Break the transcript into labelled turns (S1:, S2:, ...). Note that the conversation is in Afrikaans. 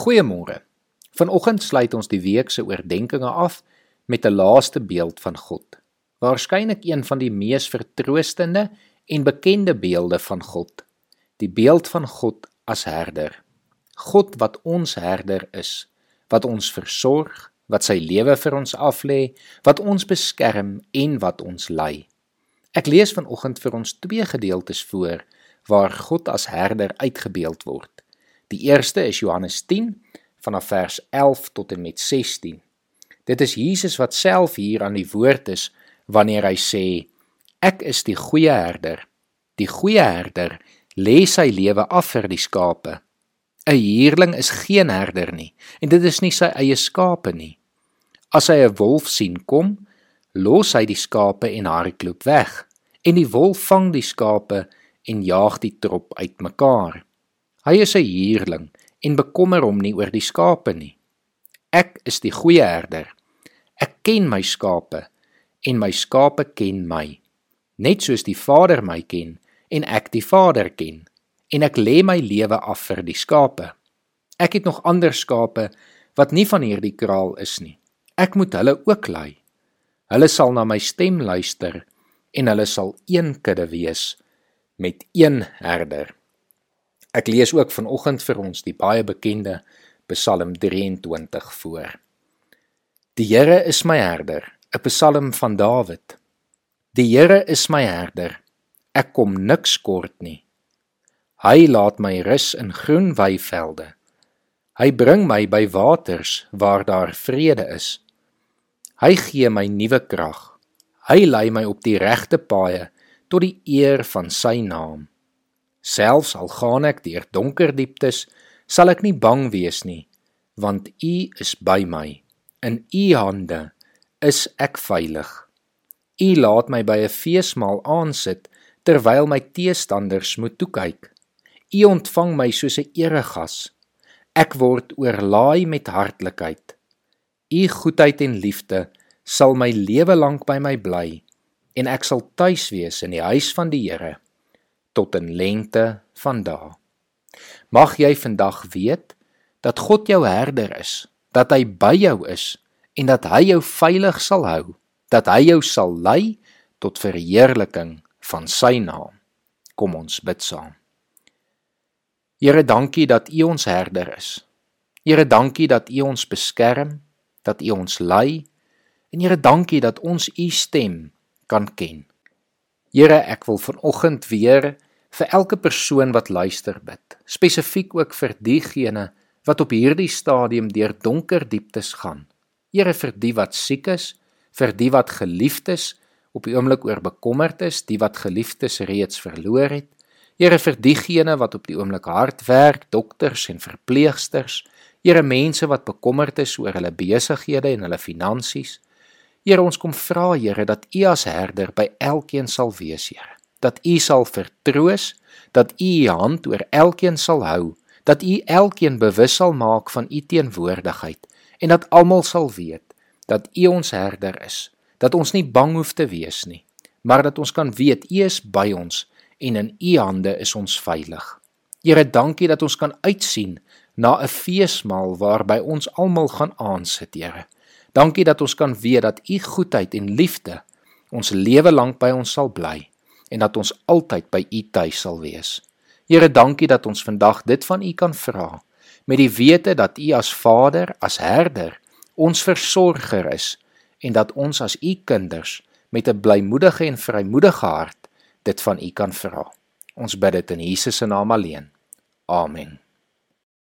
S1: Goeiemôre. Vanoggend sluit ons die week se oordeenkings af met 'n laaste beeld van God. Waarskynlik een van die mees vertroostende en bekende beelde van God. Die beeld van God as herder. God wat ons herder is, wat ons versorg, wat sy lewe vir ons aflê, wat ons beskerm en wat ons lei. Ek lees vanoggend vir ons twee gedeeltes voor waar God as herder uitgebeeld word. Die eerste is Johannes 10 vanaf vers 11 tot en met 16. Dit is Jesus wat self hier aan die woord is wanneer hy sê ek is die goeie herder. Die goeie herder lê sy lewe af vir die skape. 'n Huurling is geen herder nie en dit is nie sy eie skape nie. As hy 'n wolf sien kom, los hy die skape en hardloop weg en die wolf vang die skape en jaag die trop uitmekaar. Hy is 'n huurling en bekommer hom nie oor die skape nie. Ek is die goeie herder. Ek ken my skape en my skape ken my. Net soos die Vader my ken en ek die Vader ken en ek lê my lewe af vir die skape. Ek het nog ander skape wat nie van hierdie kraal is nie. Ek moet hulle ook lei. Hulle sal na my stem luister en hulle sal een kudde wees met een herder. Ek lees ook vanoggend vir ons die baie bekende Psalm 23 voor. Die Here is my herder, 'n Psalm van Dawid. Die Here is my herder, ek kom niks kort nie. Hy laat my rus in groen weivelde. Hy bring my by waters waar daar vrede is. Hy gee my nuwe krag. Hy lei my op die regte paaie tot die eer van sy naam. Selfs al gaan ek deur donker dieptes, sal ek nie bang wees nie, want U is by my. In U hande is ek veilig. U laat my by 'n feesmaal aansit terwyl my teestanders moet toe kyk. U ontvang my soos 'n eregas. Ek word oorlaai met hartlikheid. U goedheid en liefde sal my lewe lank by my bly en ek sal tuis wees in die huis van die Here tot in lengte van dae. Mag jy vandag weet dat God jou herder is, dat hy by jou is en dat hy jou veilig sal hou, dat hy jou sal lei tot verheerliking van sy naam. Kom ons bid saam. Here, dankie dat U ons herder is. Here, dankie dat U ons beskerm, dat U ons lei en Here, dankie dat ons U stem kan ken. Here, ek wil vanoggend weer vir elke persoon wat luister bid, spesifiek ook vir diegene wat op hierdie stadium deur donker dieptes gaan. Here vir die wat siek is, vir die wat geliefdes op die oomblik oor bekommerd is, die wat geliefdes reeds verloor het. Here vir diegene wat op die oomblik hard werk, dokters en verpleegsters. Here mense wat bekommerd is oor hulle besighede en hulle finansies. Here ons kom vra Here dat U as herder by elkeen sal wees, Here. Dat U sal vertroos, dat U U hand oor elkeen sal hou, dat U elkeen bewus sal maak van U teenwoordigheid en dat almal sal weet dat U ons herder is, dat ons nie bang hoef te wees nie, maar dat ons kan weet U is by ons en in U hande is ons veilig. Here, dankie dat ons kan uitsien na 'n feesmaal waarby ons almal gaan aansit, Here. Dankie dat ons kan weet dat u goedheid en liefde ons lewe lank by ons sal bly en dat ons altyd by u tuis sal wees. Here, dankie dat ons vandag dit van u kan vra met die wete dat u as Vader, as Herder, ons versorger is en dat ons as u kinders met 'n blymoedige en vrymoedige hart dit van u kan vra. Ons bid dit in Jesus se naam alleen. Amen.